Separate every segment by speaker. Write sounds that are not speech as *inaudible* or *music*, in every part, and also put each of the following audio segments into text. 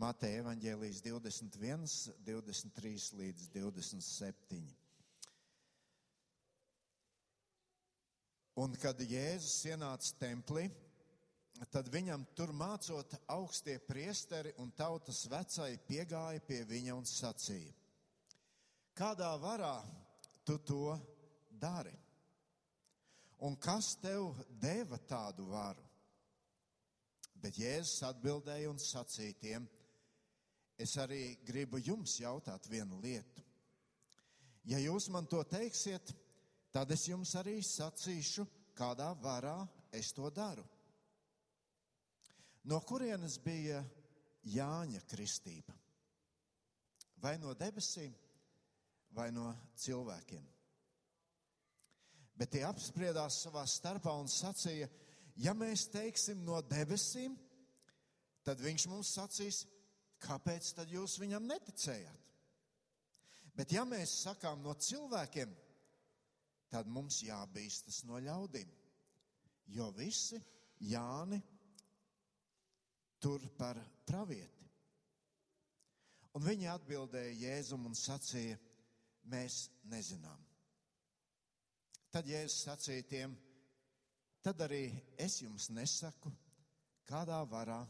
Speaker 1: Mateja evaņģēlijas 21, 23 līdz 27. Un kad Jēzus ienāca templī, tad viņam tur mācot augstie priesteri un tautas vecai piegāja pie viņa un sacīja: Kādā varā tu to dari? Un kas tev deva tādu varu? Bet Jēzus atbildēja un sacīja tiem: Es arī gribu jums jautāt vienu lietu. Ja jūs man to teiksiet, tad es jums arī sacīšu, kādā varā es to daru. No kurienes bija Jāņa kristība? Vai no debesīm, vai no cilvēkiem? Bet tie apspriedās savā starpā un sacīja, ja mēs teiksim no debesīm, tad viņš mums sacīs, kāpēc tad jūs viņam neticējāt? Bet ja mēs sakām no cilvēkiem, tad mums jābīstas no ļaudīm. Jo visi Jāni tur par pravieti. Un viņi atbildēja Jēzum un sacīja, mēs nezinām. Tad Jēzus sacīja tiem, tad arī es jums nesaku, kādā varā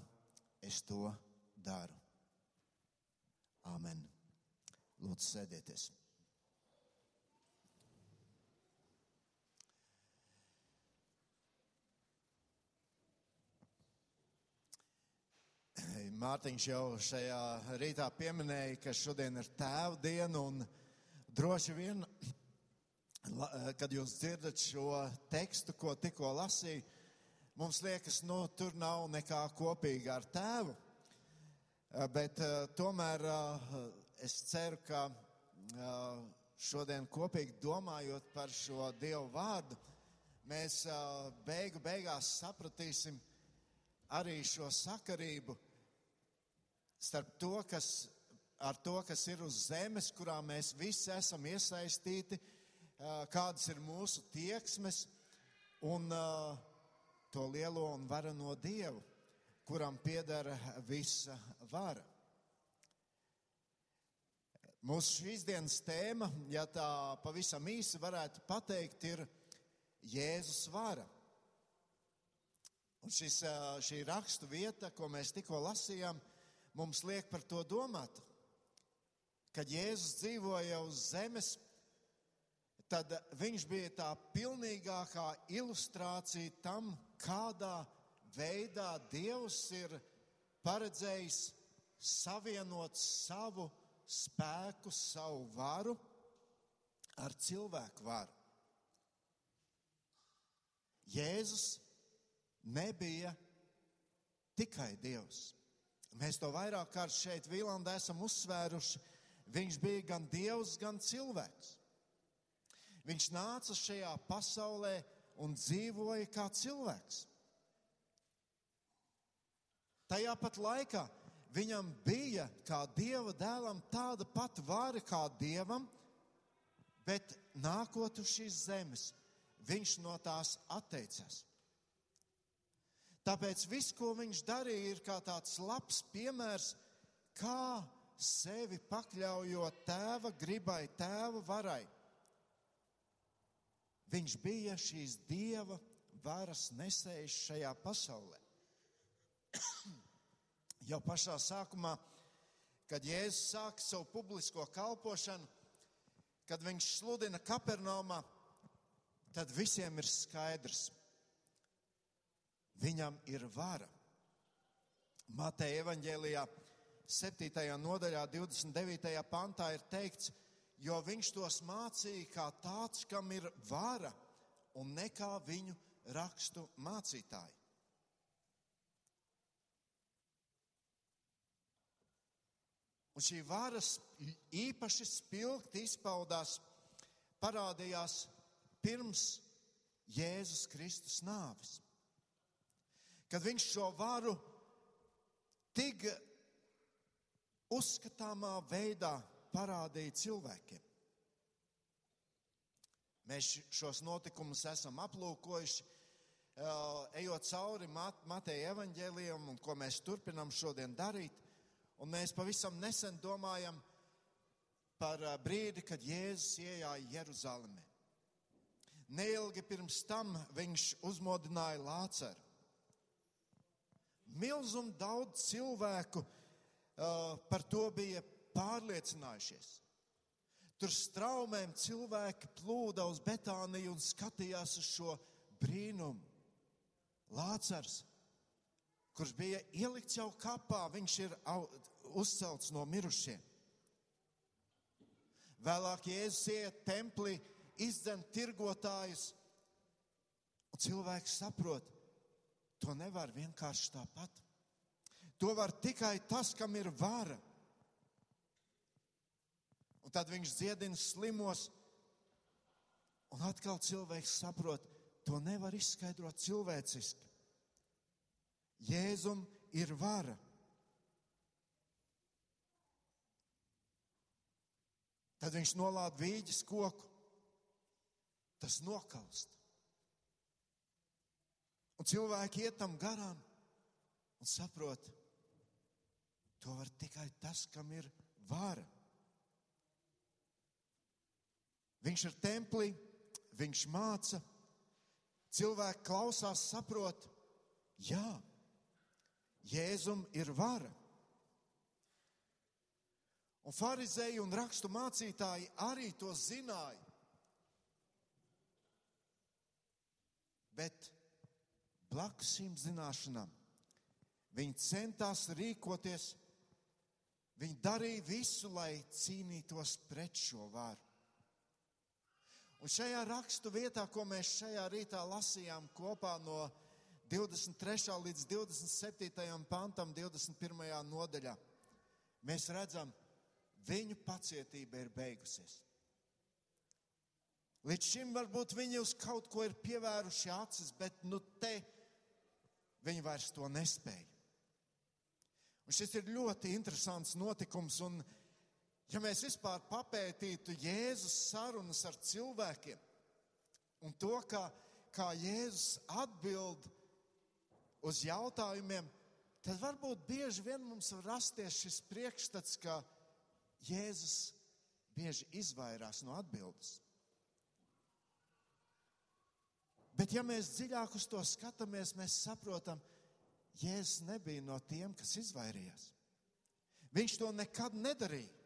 Speaker 1: es to daru. Āmen. Lūdzu, sēdieties! Mārtiņš jau šajā rītā pieminēja, ka šodien ir tēva diena un droši vien, kad jūs dzirdat šo tekstu, ko tikko lasīju, mums liekas, nu, tur nav nekā kopīga ar tēvu. Bet tomēr es ceru, ka šodien kopīgi domājot par šo Dievu vārdu, mēs beigu beigās sapratīsim arī šo sakarību starp to, kas, ar to, kas ir uz zemes, kurā mēs visi esam iesaistīti, kādas ir mūsu tieksmes un to lielo un varano Dievu, kuram piedara visa vara. Mūsu šīs dienas tēma, ja tā pavisam īsi varētu pateikt, ir Jēzus vara. Un šis, šī rakstu vieta, ko mēs tikko lasījām, mums liek par to domāt. Kad Jēzus dzīvoja uz zemes, tad viņš bija tā pilnīgākā ilustrācija tam, kādā veidā Dievs ir paredzējis savienot savu spēku, savu varu ar cilvēku varu. Jēzus nebija tikai Dievs. Mēs to vairāk kārt šeit Vīlandē esam uzsvēruši. Viņš bija gan dievs, gan cilvēks. Viņš nāca šajā pasaulē un dzīvoja kā cilvēks. Tajā pat laikā viņam bija kā dieva dēlam tāda pati vara kā dievam, bet nākot uz šīs zemes, viņš no tās atteicās. Tāpēc viss, ko viņš darīja, ir kā tāds labs piemērs, kā sevi pakļaujot tēva gribai, tēva varai. Viņš bija šīs dieva varas nesējis šajā pasaulē. *coughs* Jau pašā sākumā, kad Jēzus sāka savu publisko kalpošanu, kad viņš sludina Kapernaumā, tad visiem ir skaidrs, Viņam ir vara. Mateja evaņģēlijā 7. nodaļā 29. pantā ir teikts, jo viņš tos mācīja kā tāds, kam ir vara un ne kā viņu rakstu mācītāji. Un šī varas īpaši spilgti izpaudās, parādījās pirms Jēzus Kristus nāves kad viņš šo varu tik uzskatāmā veidā parādīja cilvēkiem. Mēs šos notikumus esam aplūkojuši, ejot cauri Mateja evaņģēlijam un ko mēs turpinam šodien darīt. Un mēs pavisam nesen domājam par brīdi, kad Jēzus iejāja Jeruzalemē. Neilgi pirms tam viņš uzmodināja Lāceru. Milzum daudz cilvēku uh, par to bija pārliecinājušies. Tur straumēm cilvēki plūda uz Betāniju un skatījās uz šo brīnumu. Lācars, kurš bija ielikts jau kapā, viņš ir uzcelts no mirušiem. Vēlāk Jēzus iet templī, izdzen tirgotājus, un cilvēks saprot, to nevar vienkārši tāpat. To var tikai tas, kam ir vara. Un tad viņš dziedina slimos, un atkal cilvēks saprot, To nevar izskaidrot cilvēciski. Jēzum ir vara. Tad viņš nolāda vīģis koku. Tas nokalst. Un cilvēki iet tam garām un saprot, to var tikai tas, kam ir vara. Viņš ir templī, viņš māca, cilvēki klausās, saprot, jā, Jēzum ir vara. Un farizēji un rakstu mācītāji arī to zināja. Bet blakus šīm zināšanām viņi centās rīkoties, viņi darīja visu, lai cīnītos pret šo varu. Un šajā rakstu vietā, ko mēs šajā rītā lasījām kopā no 23. līdz 27. pantam, 21. nodaļā, mēs redzam, viņu pacietība ir beigusies. Līdz šim varbūt viņi uz kaut ko ir pievēruši acis, bet nu te viņi vairs to nespēja. Un šis ir ļoti interesants notikums, un Ja mēs vispār papētītu Jēzus sarunas ar cilvēkiem un to, kā, kā Jēzus atbild uz jautājumiem, tad varbūt bieži vien mums var rasties šis priekšstats, ka Jēzus bieži izvairās no atbildes. Bet, ja mēs dziļāk uz to skatāmies, mēs saprotam, Jēzus nebija no tiem, kas izvairījās. Viņš to nekad nedarīja.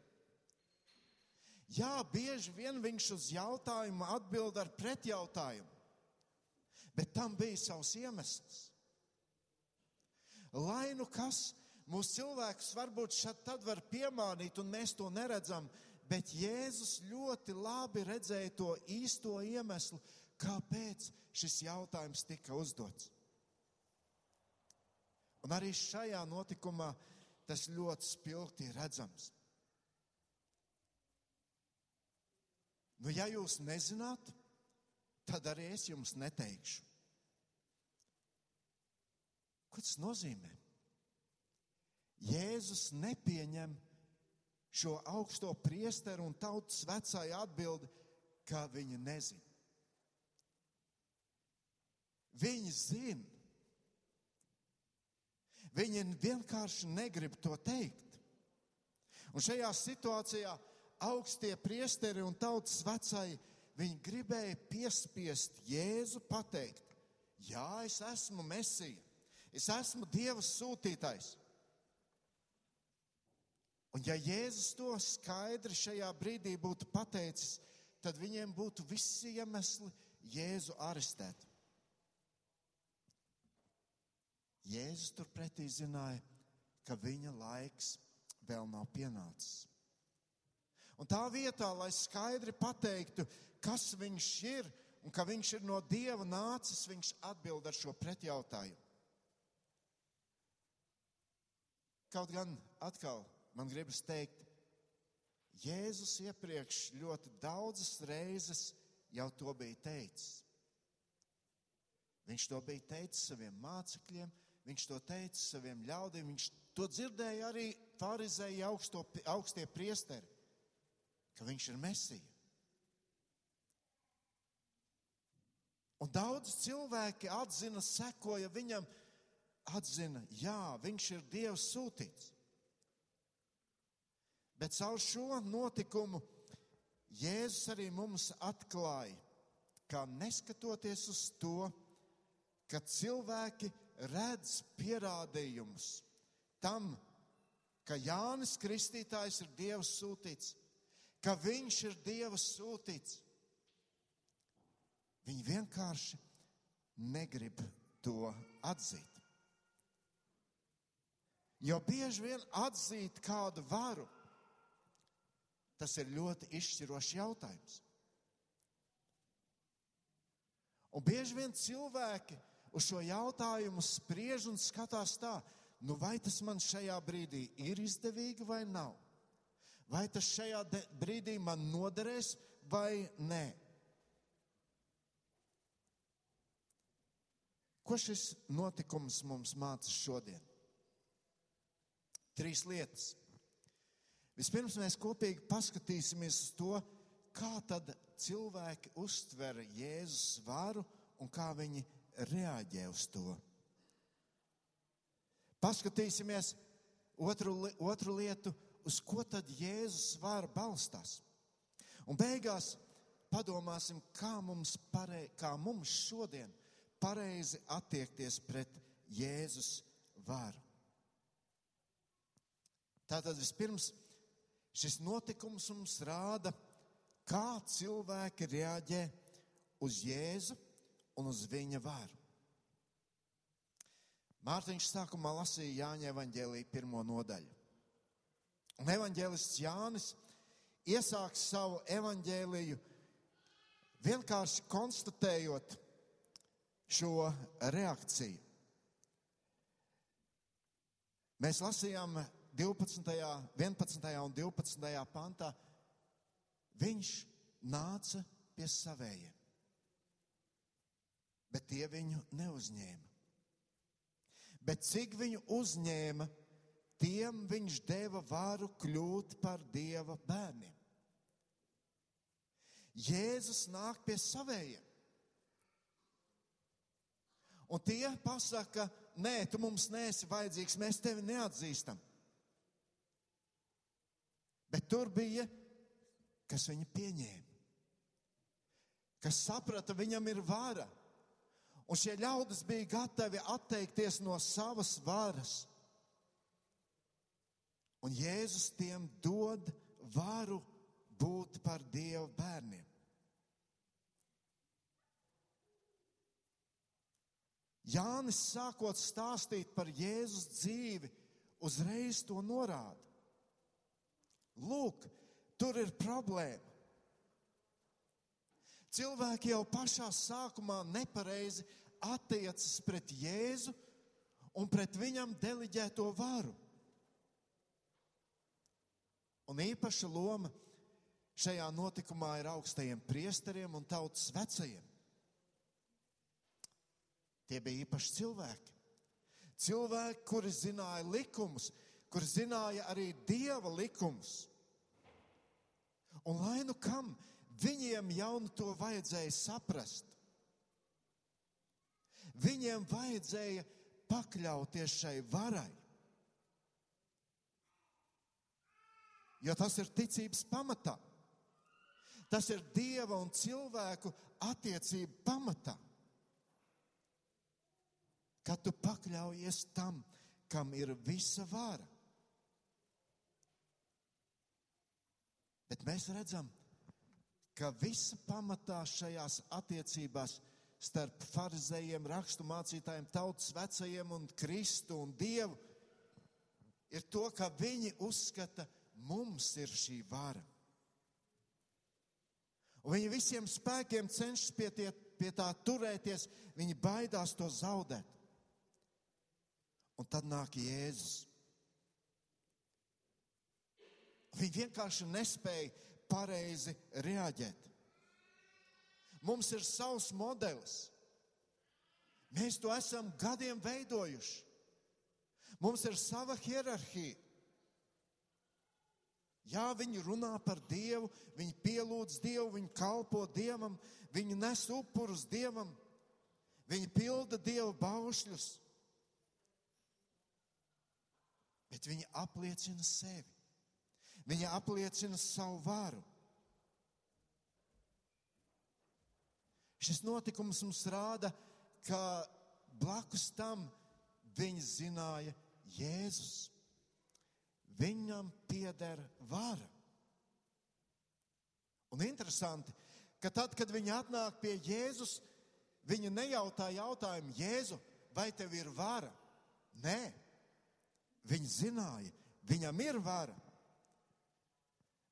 Speaker 1: Jā, bieži vien viņš uz jautājumu atbild ar pretjautājumu, bet tam bija savs iemesls. Lai nu kas mūsu cilvēks varbūt šad tad var piemānīt, un mēs to neredzam, bet Jēzus ļoti labi redzēja to īsto iemeslu, kāpēc šis jautājums tika uzdots. Un arī šajā notikumā tas ļoti spilgti redzams. Nu, ja jūs nezināt, tad arī es jums neteikšu. Ko tas nozīmē? Jēzus nepieņem šo augsto priesteru un tautas vecāju atbildi, kā viņi nezina. Viņi zina. Viņi vienkārši negrib to teikt. Un šajā situācijā augstie priesteri un tautas vecai, viņi gribēja piespiest Jēzu pateikt, jā, es esmu Mesija, es esmu Dieva sūtītais. Un ja Jēzus to skaidri šajā brīdī būtu pateicis, tad viņiem būtu visi iemesli Jēzu arestēt. Jēzus turpretī zināja, ka viņa laiks vēl nav pienācis. Un tā vietā, lai skaidri pateiktu, kas viņš ir un ka viņš ir no Dieva nācis, viņš atbild ar šo pretjautājumu. Kaut gan atkal man gribas teikt, Jēzus iepriekš ļoti daudzas reizes jau to bija teicis. Viņš to bija teicis saviem mācekļiem, viņš to teica saviem ļaudīm, viņš to dzirdēja arī farizēji augsto, augstie priesteri ka viņš ir mesija. Un daudz cilvēki atzina, sekoja viņam, atzina, jā, viņš ir Dieva sūtīts. Bet caur šo notikumu Jēzus arī mums atklāja, ka neskatoties uz to, ka cilvēki redz pierādījumus tam, ka Jānis Kristītājs ir Dieva sūtīts, ka viņš ir Dieva sūtīts. Viņi vienkārši negrib to atzīt. Jo bieži vien atzīt kādu varu, tas ir ļoti izšķirošs jautājums. Un bieži vien cilvēki uz šo jautājumu spriež un skatās tā, nu vai tas man šajā brīdī ir izdevīgi vai nav? Vai tas šajā brīdī man noderēs vai nē? Ko šis notikums mums māca šodien? Trīs lietas. Vispirms mēs kopīgi paskatīsimies uz to, kā tad cilvēki uztver Jēzus varu un kā viņi reaģē uz to. Paskatīsimies otru, otru lietu, uz ko tad Jēzus vara balstās. Un beigās padomāsim, kā mums, parei, kā mums šodien pareizi attiekties pret Jēzus varu. Tātad vispirms šis notikums mums rāda, kā cilvēki reaģē uz Jēzu un uz viņa varu. Mārtiņš sākumā lasīja Jāņa evaņģēlīja pirmo nodaļu. Un evaņģēlists Jānis iesāks savu evaņģēliju vienkārši konstatējot šo reakciju. Mēs lasījām 12., 11. un 12. pantā, viņš nāca pie savējiem bet tie viņu neuzņēma. Bet cik viņu uzņēma, tiem viņš deva varu kļūt par dieva bērniem. Jēzus nāk pie savējiem. Un tie pasaka, nē, tu mums neesi vajadzīgs, mēs tevi neatzīstam. Bet tur bija, kas viņu pieņēma, kas saprata, viņam ir vara. Un šie ļaudis bija gatavi atteikties no savas varas. Un Jēzus tiem dod varu būt par Dieva bērniem. Jānis sākot stāstīt par Jēzus dzīvi, uzreiz to norāda. Lūk, tur ir problēma. Cilvēki jau pašā sākumā nepareizi attiecas pret Jēzu un pret viņam deliģēto varu. Un īpaša loma šajā notikumā ir augstajiem priesteriem un tautas vecajiem. Tie bija īpaši cilvēki. Cilvēki, kuri zināja likumus, kuri zināja arī dieva likumus. Un lai nu kam, Viņiem jau nu to vajadzēja saprast. Viņiem vajadzēja pakļauties šai varai. Jo tas ir ticības pamatā. Tas ir dieva un cilvēku attiecību pamatā. Kad tu pakļaujies tam, kam ir visa vara. Bet mēs redzam, ka visa pamatā šajās attiecībās starp farizējiem, rakstu mācītājiem, tautas vecajiem un Kristu un Dievu ir to, ka viņi uzskata, mums ir šī vara. Un viņi visiem spēkiem cenšas pie, tie, pie tā turēties, viņi baidās to zaudēt. Un tad nāk Jēzus. Viņi vienkārši nespēja pareizi reaģēt. Mums ir savs modelis. Mēs to esam gadiem veidojuši. Mums ir sava hierarhija. Jā, viņi runā par Dievu, viņi pielūdz Dievu, viņi kalpo Dievam, viņi nes upurus Dievam, viņi pilda Dieva baušļus. Bet viņi apliecina sevi. Viņa apliecina savu varu. Šis notikums mums rāda, ka blakus tam viņi zināja Jēzus. Viņam pieder vara. Un interesanti, ka tad, kad viņi atnāk pie Jēzus, viņi nejautā jautājumu, Jēzu, vai tev ir vara? Nē, viņi zināja, viņam ir vara.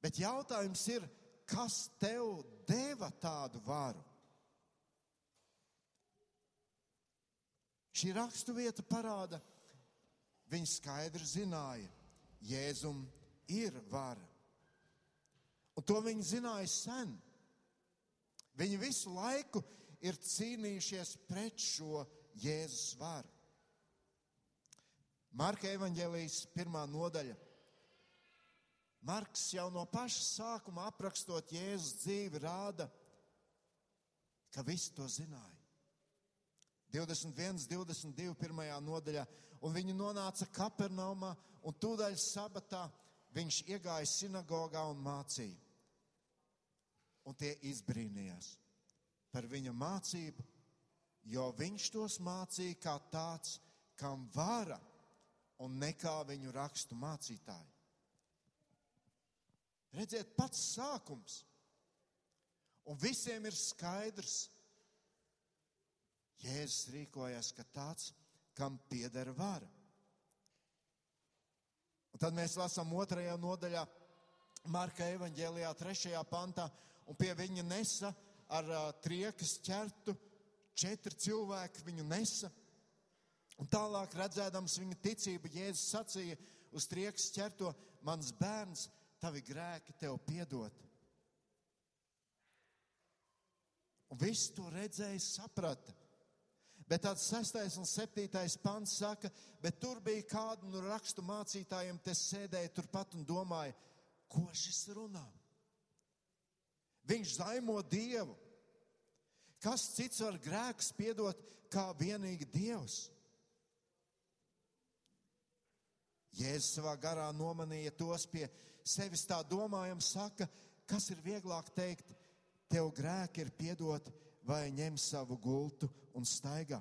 Speaker 1: Bet jautājums ir, kas tev deva tādu varu? Šī raksturvieta parāda, viņi skaidri zināja, Jēzum ir vara. Un to viņi zināja sen. Viņi visu laiku ir cīnījušies pret šo Jēzus varu. Marka evanģēlijas pirmā nodaļa. Marks jau no paša sākuma aprakstot Jēzus dzīvi rāda, ka visi to zināja. 21, 22, pirmajā nodaļā, un viņi nonāca Kapernaumā, un tūdaļ sabatā viņš iegāja sinagogā un mācīja. Un tie izbrīnījās par viņa mācību, jo viņš tos mācīja kā tāds, kam vara, un ne kā viņu rakstu mācītāji. Redziet, pats sākums. Un visiem ir skaidrs, Jēzus rīkojas, ka tāds, kam pieder vara. Un tad mēs lasām otrajā nodaļā, Marka evanģēlijā, trešajā pantā, un pie viņa nesa ar uh, triekas ķertu četri cilvēki viņu nesa. Un tālāk redzēdams viņa ticību, Jēzus sacīja uz triekas ķerto, mans bērns, tavi grēki tev piedot. Un viss to redzēja, saprata. Bet tāds sestais un septītais pants saka, bet tur bija kāda no rakstu mācītājiem, te sēdēja turpat un domāja, ko šis runā. Viņš zaimo Dievu. Kas cits var grēkus piedot kā vienīgi Dievs? Jēzus savā garā nomanīja tos pie sevis tā domājam, saka, kas ir vieglāk teikt, tev grēki ir piedoti vai ņem savu gultu un staigā.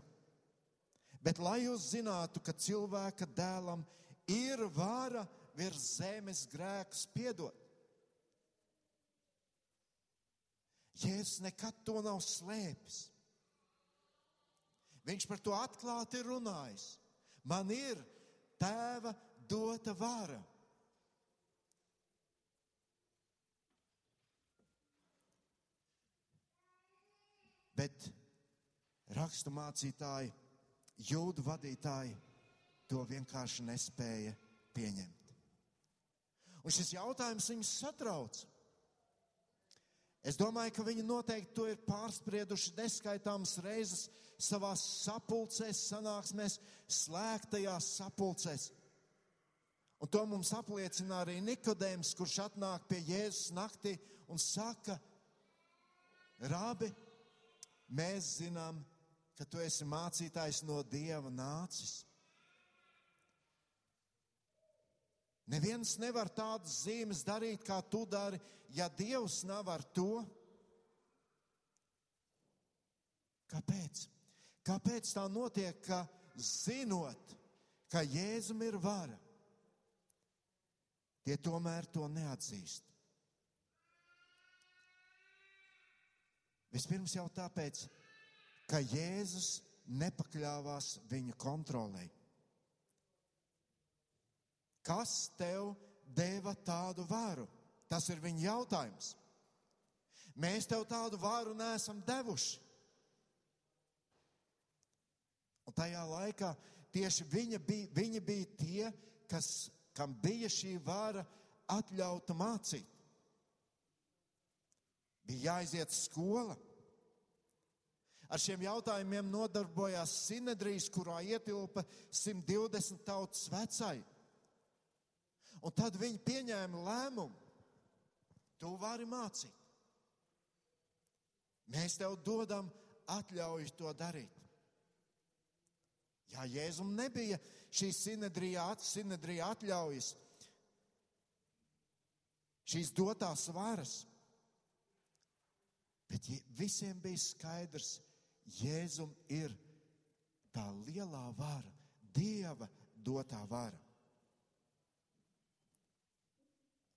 Speaker 1: Bet lai jūs zinātu, ka cilvēka dēlam ir vara virs zemes grēkus piedot. Jēzus nekad to nav slēpis. Viņš par to atklāti runājis. Man ir tēva dota vara. Bet rakstu mācītāji, jūdu vadītāji to vienkārši nespēja pieņemt. Un šis jautājums viņus satrauc. Es domāju, ka viņi noteikti to ir pārsprieduši neskaitāmas reizes savās sapulcēs, sanāksmēs, slēgtajās sapulcēs. Un to mums apliecina arī Nikodēms, kurš atnāk pie Jēzus naktī un saka, Rābi, mēs zinām, ka tu esi mācītājs no Dieva nācis. Neviens nevar tādas zīmes darīt, kā tu dari, ja Dievs nav ar to. Kāpēc? Kāpēc tā notiek, ka zinot, ka Jēzum ir vara, tie tomēr to neatzīst? Vispirms jau tāpēc, ka Jēzus nepakļāvās viņa kontrolē. Kas tev deva tādu varu? Tas ir viņa jautājums. Mēs tev tādu varu neesam devuši. Un tajā laikā tieši viņa bija, viņa bija tie, kas, kam bija šī vara atļauta mācīt. Bija jāiziet skola. Ar šiem jautājumiem nodarbojās Sinedrijs, kurā ietilpa 120 tautas vecai. Un tad viņi pieņēma lēmumu. Tu vari mācīt. Mēs tev dodam atļauju to darīt. Jā, Jēzum nebija šī sinedrija, sinedrija atļaujas. šīs dotās varas. Bet visiem bija skaidrs, Jēzum ir tā lielā vara, Dieva dotā vara.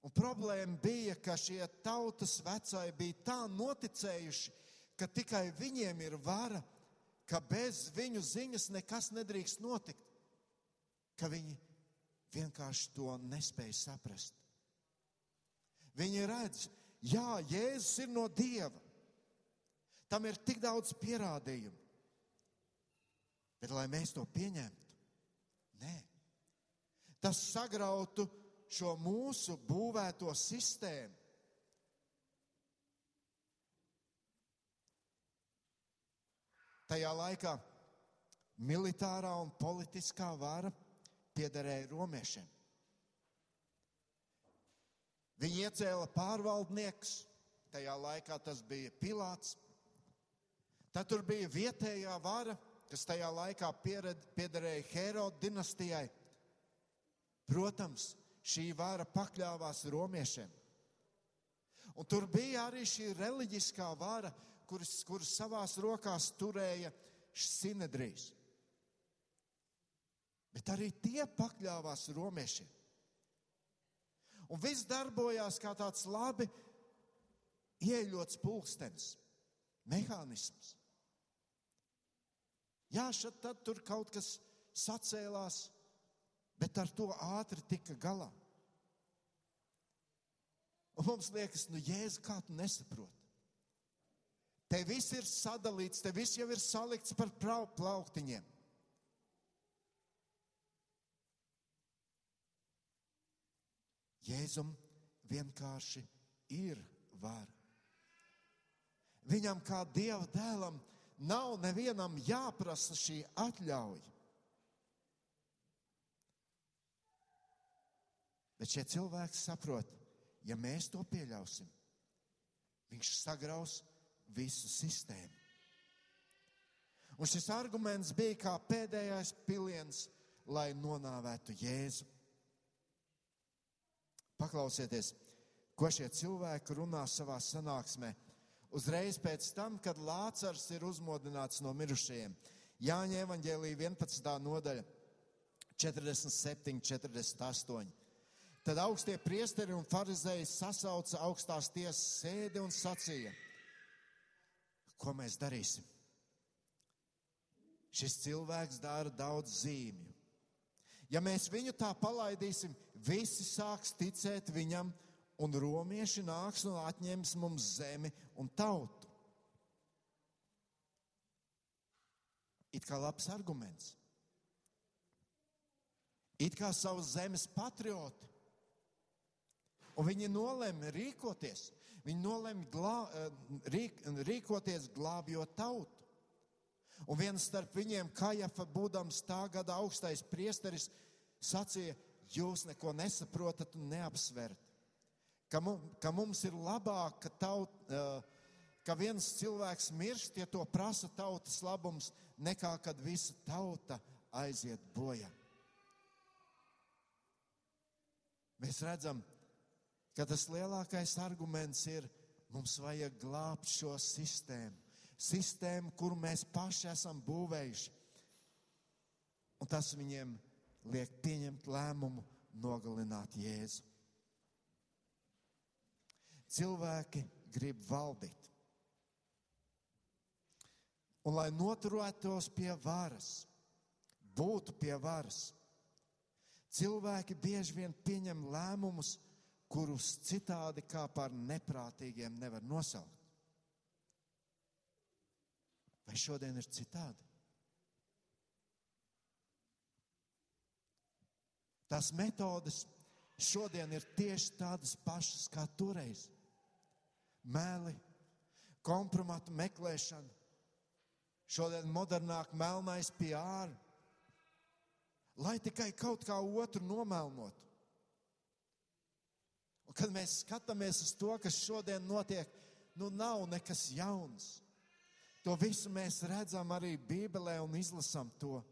Speaker 1: Un problēma bija, ka šie tautas vecāji bija tā noticējuši, ka tikai viņiem ir vara, ka bez viņu ziņas nekas nedrīkst notikt, ka viņi vienkārši to nespēja saprast. Viņi redz, jā, Jēzus ir no Dieva. Tam ir tik daudz pierādījumu. Bet, lai mēs to pieņemtu, nē, tas sagrautu šo mūsu būvēto sistēmu. Tajā laikā militārā un politiskā vara piederēja romiešiem. Viņi iecēla pārvaldnieks, tajā laikā tas bija Pilārs. Tad tur bija vietējā vara, kas tajā laikā piederēja Heroda dinastijai. Protams, šī vara pakļāvās romiešiem. Un tur bija arī šī reliģiskā vara, kuras, kuras savās rokās turēja Sinedrijs. Bet arī tie pakļāvās romiešiem. Un viss darbojās kā tāds labi ieļots pulkstenis, mehānisms. Jā, šeit tad tur kaut kas sacēlās, bet ar to ātri tika galā. Un mums liekas, nu, Jēzus, kā tu nesaproti? Te viss ir sadalīts, te viss jau ir salikts par plauktiņiem. Jēzum vienkārši ir vara. Viņam kā Dieva dēlam nav nevienam jāprasa šī atļauja. Bet šie cilvēki saprot, ja mēs to pieļausim, viņš sagraus visu sistēmu. Un šis arguments bija kā pēdējais piliens, lai nonāvētu Jēzu. Paklausieties, ko šie cilvēki runā savā sanāksmē. Uzreiz pēc tam, kad Lācars ir uzmodināts no mirušajiem. Jāņa evaņģēlīja 11. nodaļa, 47, 48. Tad augstie priesteri un farizēji sasauca augstās tiesas sēdi un sacīja, ko mēs darīsim? Šis cilvēks dara daudz zīmju. Ja mēs viņu tā palaidīsim, visi sāks ticēt viņam, un romieši nāks un atņems mums zemi un tautu. It kā labs arguments. It kā savas zemes patrioti. Un viņi nolēma rīkoties. Viņi nolēma glā, eh, rīk, rīkoties glābjot tautu. Un viens starp viņiem, Kajafa, būdams tā gada augstais priesteris, sacīja, jūs neko nesaprotat un neapsverat. Ka, mums, ka mums ir labāk, ka, taut, ka viens cilvēks mirst, ja to prasa tautas labums, nekā kad visa tauta aiziet bojā. Mēs redzam, ka tas lielākais arguments ir, mums vajag glābt šo sistēmu. Sistēmu, kuru mēs paši esam būvējuši. Un tas viņiem liek pieņemt lēmumu nogalināt Jēzu. Cilvēki grib valdīt. Un lai noturētos pie varas, būtu pie varas, cilvēki bieži vien pieņem lēmumus, kurus citādi kā par neprātīgiem nevar nosaukt. Vai šodien ir citādi? Tās metodes šodien ir tieši tādas pašas kā toreiz. Mēli, kompromatu meklēšana, šodien modernāk melnais PR, lai tikai kaut kā otru nomelnotu. Un kad mēs skatāmies uz to, kas šodien notiek, nu nav nekas jauns. To visu mēs redzam arī Bībelē un izlasam to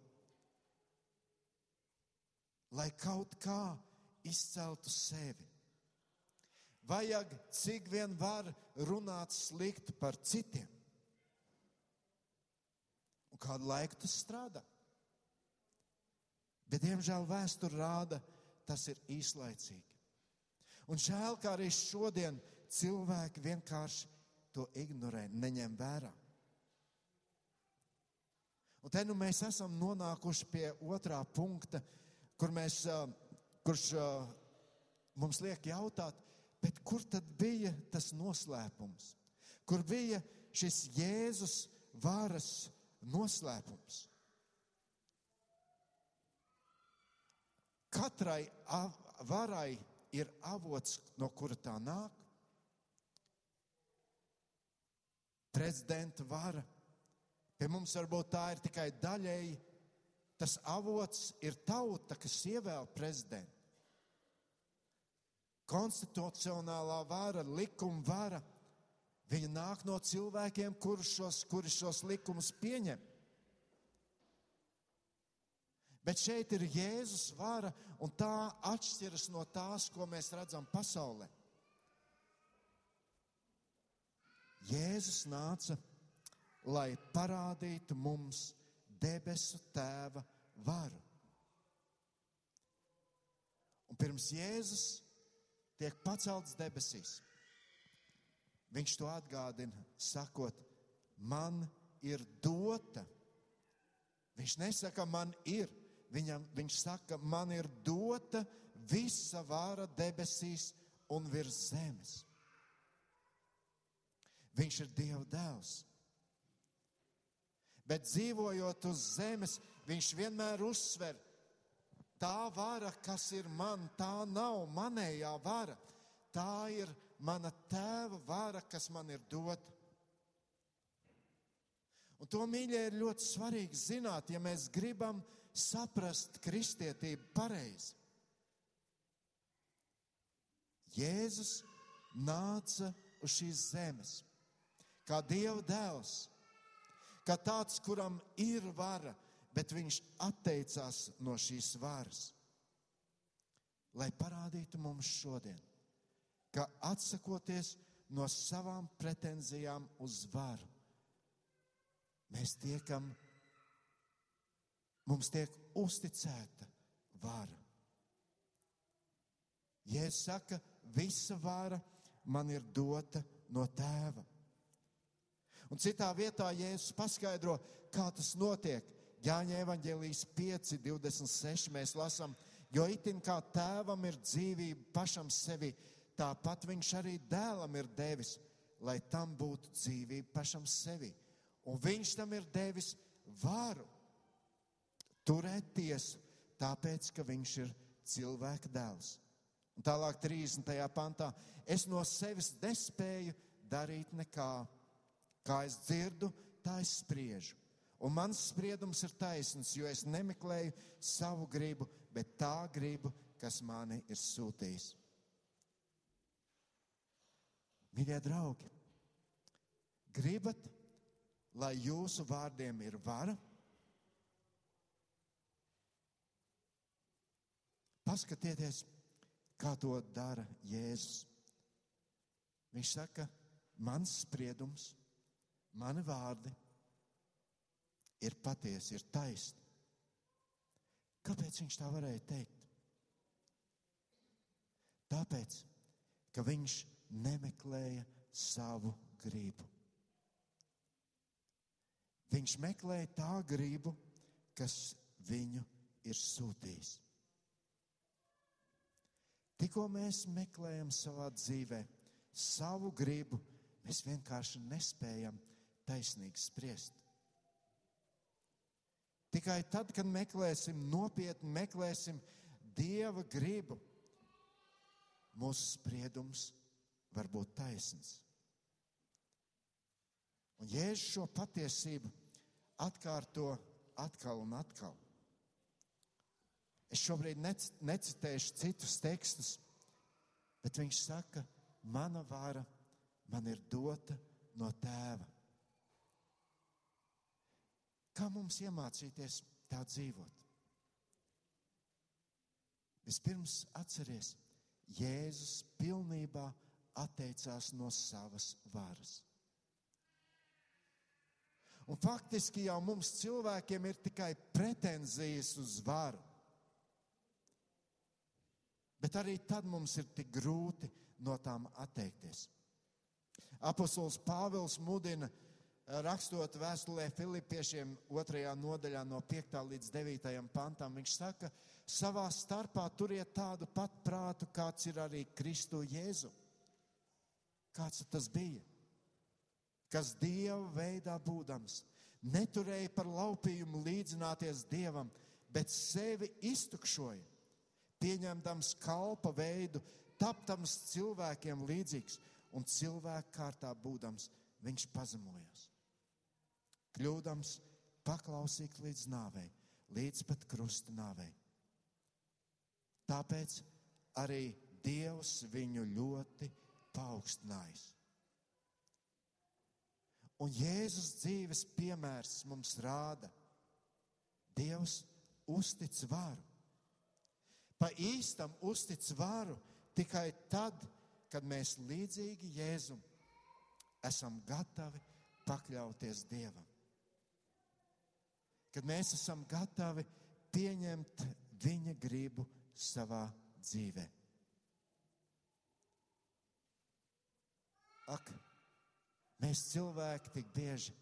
Speaker 1: lai kaut kā izceltu sevi. vajag cik vien var runāt slikti par citiem. Un kādu laiku tas strādā. Bet, diemžēl, vēsture rāda, tas ir īslaicīgi. Un žēl, ka arī šodien cilvēki vienkārši to ignorē, neņem vērā. Un te nu mēs esam nonākuši pie otrā punkta, kur mēs, kurš mums liek jautāt, bet kur tad bija tas noslēpums? Kur bija šis Jēzus varas noslēpums? Katrai varai ir avots, no kura tā nāk. Prezidenta vara Pie mums varbūt tā ir tikai daļēji. Tas avots ir tauta, kas ievēl prezidentu. Konstitucionālā vara, likuma vara, viņa nāk no cilvēkiem, kuri šos, kuri šos likumus pieņem. Bet šeit ir Jēzus vara, un tā atšķiras no tās, ko mēs redzam pasaulē. Jēzus nāca lai parādītu mums debesu tēva varu. Un pirms Jēzus tiek pacelts debesīs, viņš to atgādina, sakot, man ir dota. Viņš nesaka, man ir, Viņam, viņš saka, man ir dota visa vara debesīs un virs zemes. Viņš ir Dieva dēls. Bet dzīvojot uz zemes, viņš vienmēr uzsver, tā vara, kas ir man, tā nav manējā vara. Tā ir mana tēva vara, kas man ir dota. Un to mīļie ir ļoti svarīgi zināt, ja mēs gribam saprast kristietību pareizi. Jēzus nāca uz šīs zemes kā Dieva dēls kā tāds, kuram ir vara, bet viņš atteicās no šīs varas. Lai parādītu mums šodien, ka atsakoties no savām pretenzijām uz varu, mēs tiekam, mums tiek uzticēta vara. Jēzus saka, visa vara man ir dota no tēva. Un citā vietā Jēzus paskaidro, kā tas notiek. Jāņa evaņģēlijas 5, 26 mēs lasām, jo itin kā tēvam ir dzīvība pašam sevi, tāpat viņš arī dēlam ir devis, lai tam būtu dzīvība pašam sevi. Un viņš tam ir devis varu turēt tiesu, tāpēc, ka viņš ir cilvēka dēls. Un tālāk 30. pantā es no sevis nespēju darīt nekā Kā es dzirdu, tā es spriežu. Un mans spriedums ir taisns, jo es nemeklēju savu gribu, bet tā gribu, kas mani ir sūtījis. Mīļie draugi, gribat, lai jūsu vārdiem ir vara? Paskatieties, kā to dara Jēzus. Viņš saka, mans spriedums ir mani vārdi ir patiesi, ir taisni. Kāpēc viņš tā varēja teikt? Tāpēc, ka viņš nemeklēja savu gribu. Viņš meklēja tā gribu, kas viņu ir sūtījis. Tikko mēs meklējam savā dzīvē savu gribu, mēs vienkārši nespējam taisnīgi spriest. Tikai tad, kad meklēsim nopietni, meklēsim Dieva gribu, mūsu spriedums var būt taisns. Un Jēzus šo patiesību atkārto atkal un atkal. Es šobrīd necitēšu citus tekstus, bet viņš saka, mana vara man ir dota no tēva. Kā mums iemācīties tā dzīvot? Vispirms atcerieties, Jēzus pilnībā atteicās no savas varas. Un faktiski jau mums cilvēkiem ir tikai pretenzijas uz varu. Bet arī tad mums ir tik grūti no tām atteikties. Apostols Pāvils mudina, rakstot vēstulē Filipiešiem otrajā nodaļā no 5. līdz 9. pantam, viņš saka, savā starpā turiet tādu pat prātu, kāds ir arī Kristu Jēzu. Kāds tas bija? Kas Dieva veidā būdams, neturēja par laupījumu līdzināties Dievam, bet sevi iztukšoja, pieņemdams kalpa veidu, tapdams cilvēkiem līdzīgs un cilvēku kārtā būdams, viņš pazemojās. Kļūdams paklausīt līdz nāvei, līdz pat krusta nāvei. Tāpēc arī Dievs viņu ļoti paaugstinājis. Un Jēzus dzīves piemērs mums rāda, Dievs uztic varu. Pa īstam uztic varu tikai tad, kad mēs līdzīgi Jēzum esam gatavi pakļauties Dievam. Kad mēs esam gatavi pieņemt Viņa gribu savā dzīvē. Ak, mēs cilvēki tik bieži,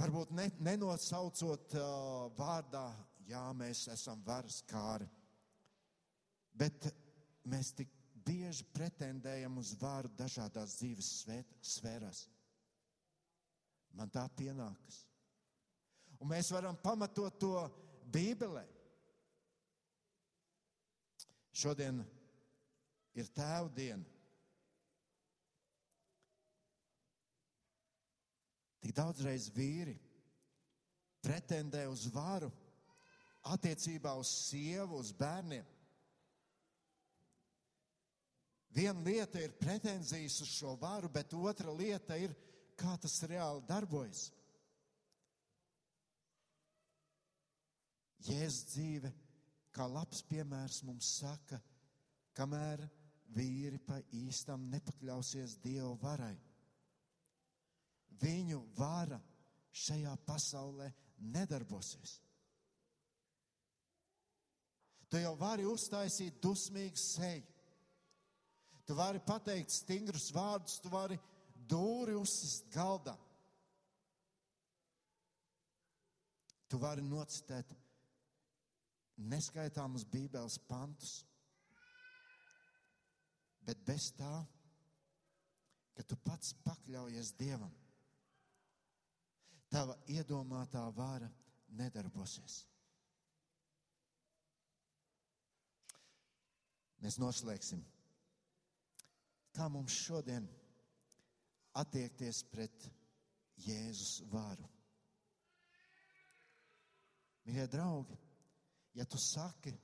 Speaker 1: varbūt ne, nenosaucot uh, vārdā, jā, mēs esam varas kāri, bet mēs tik bieži pretendējam uz varu dažādās dzīves sfērās. Man tā pienākas. Un mēs varam pamatot to Bībelē. Šodien ir tēva diena. Tik daudzreiz vīri pretendē uz varu attiecībā uz sievu, uz bērniem. Viena lieta ir pretenzijas uz šo varu, bet otra lieta ir, kā tas reāli darbojas. Jēzus dzīve, kā labs piemērs mums saka, kamēr vīri pa īstam nepakļausies Dieva varai. Viņu vara šajā pasaulē nedarbosies. Tu jau vari uztaisīt dusmīgu seju. Tu vari pateikt stingrus vārdus, tu vari dūri uzsist galdā. Tu vari nocitēt neskaitāmus Bībeles pantus, bet bez tā, ka tu pats pakļaujies Dievam, tava iedomātā vara nedarbosies. Mēs noslēgsim kā mums šodien attiekties pret Jēzus vāru. Mīļie draugi, ja tu saki,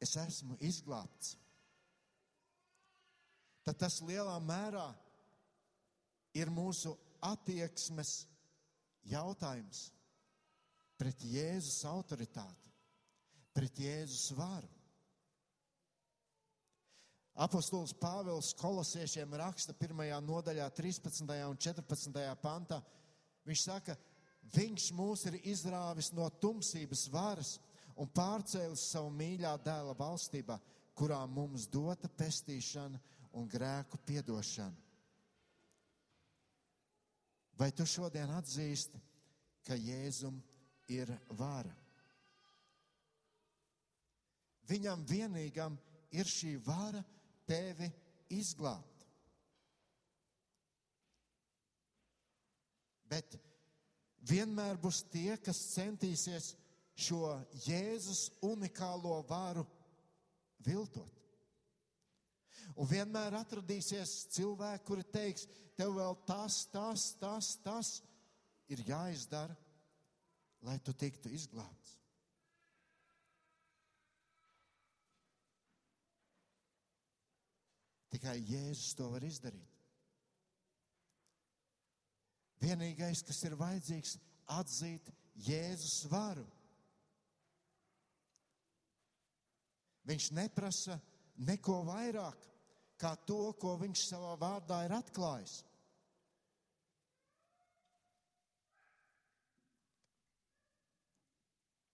Speaker 1: es esmu izglābts, tad tas lielā mērā ir mūsu attieksmes jautājums pret Jēzus autoritāti, pret Jēzus varu. Apostols Pāvils kolosiešiem raksta 1. nodaļā, 13. un 14. pantā. Viņš saka, viņš mūs ir izrāvis no tumsības varas un pārcēlis savu mīļā dēla valstībā, kurā mums dota pestīšana un grēku piedošana. Vai tu šodien atzīsti, ka Jēzum ir vara? Viņam vienīgam ir šī vara tevi izglābt. Bet vienmēr būs tie, kas centīsies šo Jēzus unikālo varu viltot. Un vienmēr atradīsies cilvēki, kuri teiks, tev vēl tas, tas, tas, tas ir jāizdara, lai tu tiktu izglābts. Tikai Jēzus to var izdarīt. Vienīgais, kas ir vajadzīgs, atzīt Jēzus varu. Viņš neprasa neko vairāk, kā to, ko viņš savā vārdā ir atklājis.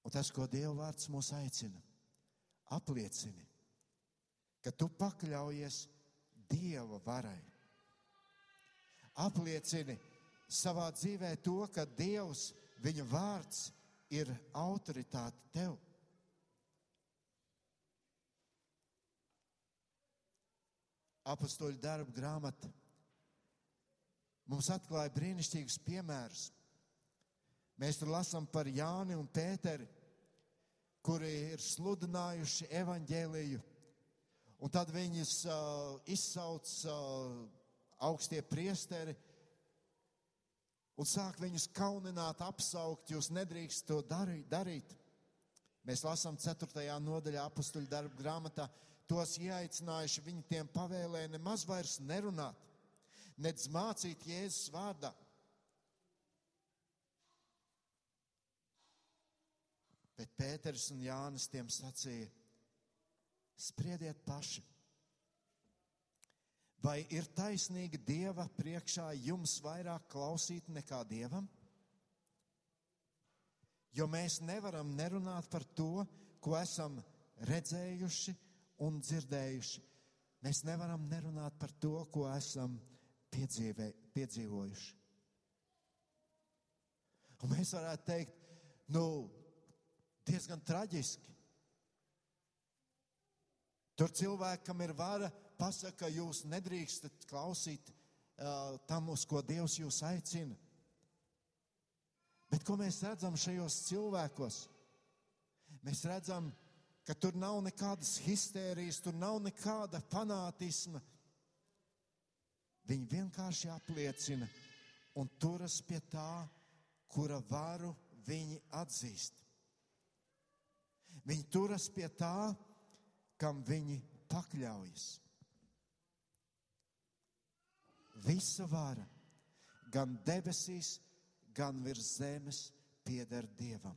Speaker 1: Un tas, ko Dieva vārds mūs aicina, apliecini, ka tu pakļaujies Dieva varai. Apliecini savā dzīvē to, ka Dievs, viņa vārds ir autoritāte tev. Apostoliņu darba grāmata mums atklāja brīnišķīgus piemērus. Mēs tur lasām par Jāni un Pēteri, kuri ir sludinājuši evaņģēliju, un tad viņus uh, izsauc uh, augstie priesteri un sāk viņus kaunināt, apsaukt, jūs nedrīkst to darīt. Mēs lasām 4. nodaļā apakstuļu darbu grāmatā, tos ieaicinājuši, viņi tiem pavēlēja nemaz vairs nerunāt, nedz mācīt Jēzus vārdā. Bet Pēters un Jānis tiem sacīja: Spriediet paši! Vai ir taisnīgi Dieva priekšā jums vairāk klausīt nekā Dievam? Jo mēs nevaram nerunāt par to, ko esam redzējuši un dzirdējuši. Mēs nevaram nerunāt par to, ko esam piedzīvē, piedzīvojuši. Un mēs varētu teikt, nu, diezgan traģiski. Tur cilvēkam ir vara pasaka, jūs nedrīkstat klausīt uh, tam, uz ko Dievs jūs aicina. Bet ko mēs redzam šajos cilvēkos? Mēs redzam, ka tur nav nekādas histērijas, tur nav nekāda fanātisma. Viņi vienkārši apliecina un turas pie tā, kura varu viņi atzīst. Viņi turas pie tā, kam viņi pakļaujas. Visa vara, gan debesīs, gan virs zemes, pieder Dievam.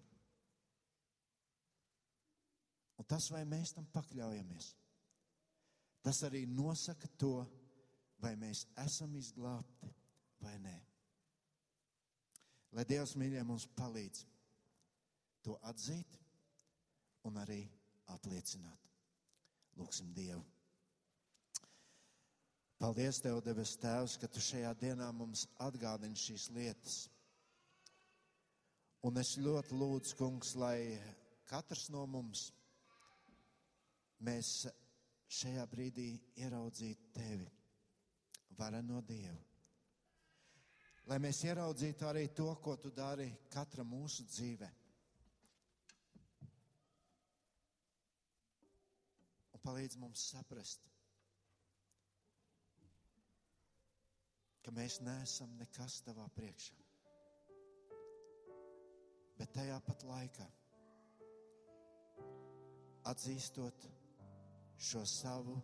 Speaker 1: Un tas, vai mēs tam pakļaujamies, tas arī nosaka to, vai mēs esam izglābti vai nē. Lai Dievs mīļie mums palīdz to atzīt un arī apliecināt. Lūksim Dievu. Paldies, Tev, debes Tēvs, ka Tu šajā dienā mums atgādini šīs lietas. Un es ļoti lūdzu, Kungs, lai katrs no mums mēs šajā brīdī ieraudzītu Tevi, vareno Dievu. Lai mēs ieraudzītu arī to, ko Tu dari katra mūsu dzīvē. Palīdz mums saprast, ka mēs neesam nekas tavā priekšā. Bet tajā pat laikā, atzīstot šo savu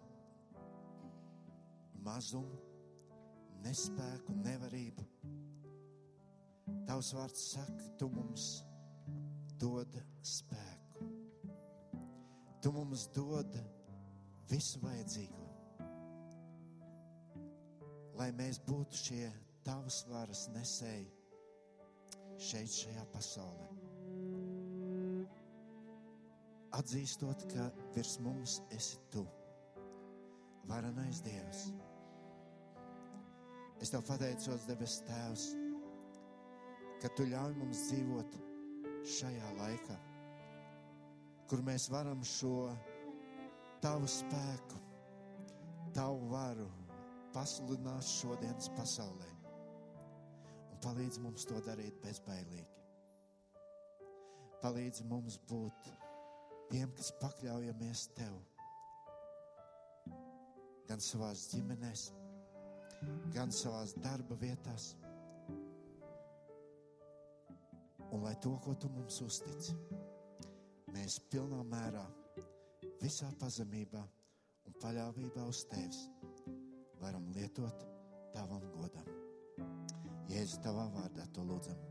Speaker 1: mazumu, nespēku, nevarību, Tavs vārds saka, Tu mums dod spēku. Tu mums dod visu vajadzīgo lai mēs būtu šie tavas varas nesēji šeit, šajā pasaulē. Atzīstot, ka virs mums esi tu, varenais Dievs. Es tev pateicos, debes Tēvs, ka tu ļauj mums dzīvot šajā laikā, kur mēs varam šo tavu spēku, tavu varu pasludināt šodienas pasaulē. Un palīdz mums to darīt bezbailīgi. Palīdz mums būt tiem, kas pakļaujamies tev. Gan savā ģimenēs, gan savā darba vietās. Un lai to, ko tu mums uztici, mēs pilnā mērā, visā pazemībā un paļāvībā uz tevis varam lietot tavam godam. Jēzus, tavā vārdā to lūdzam.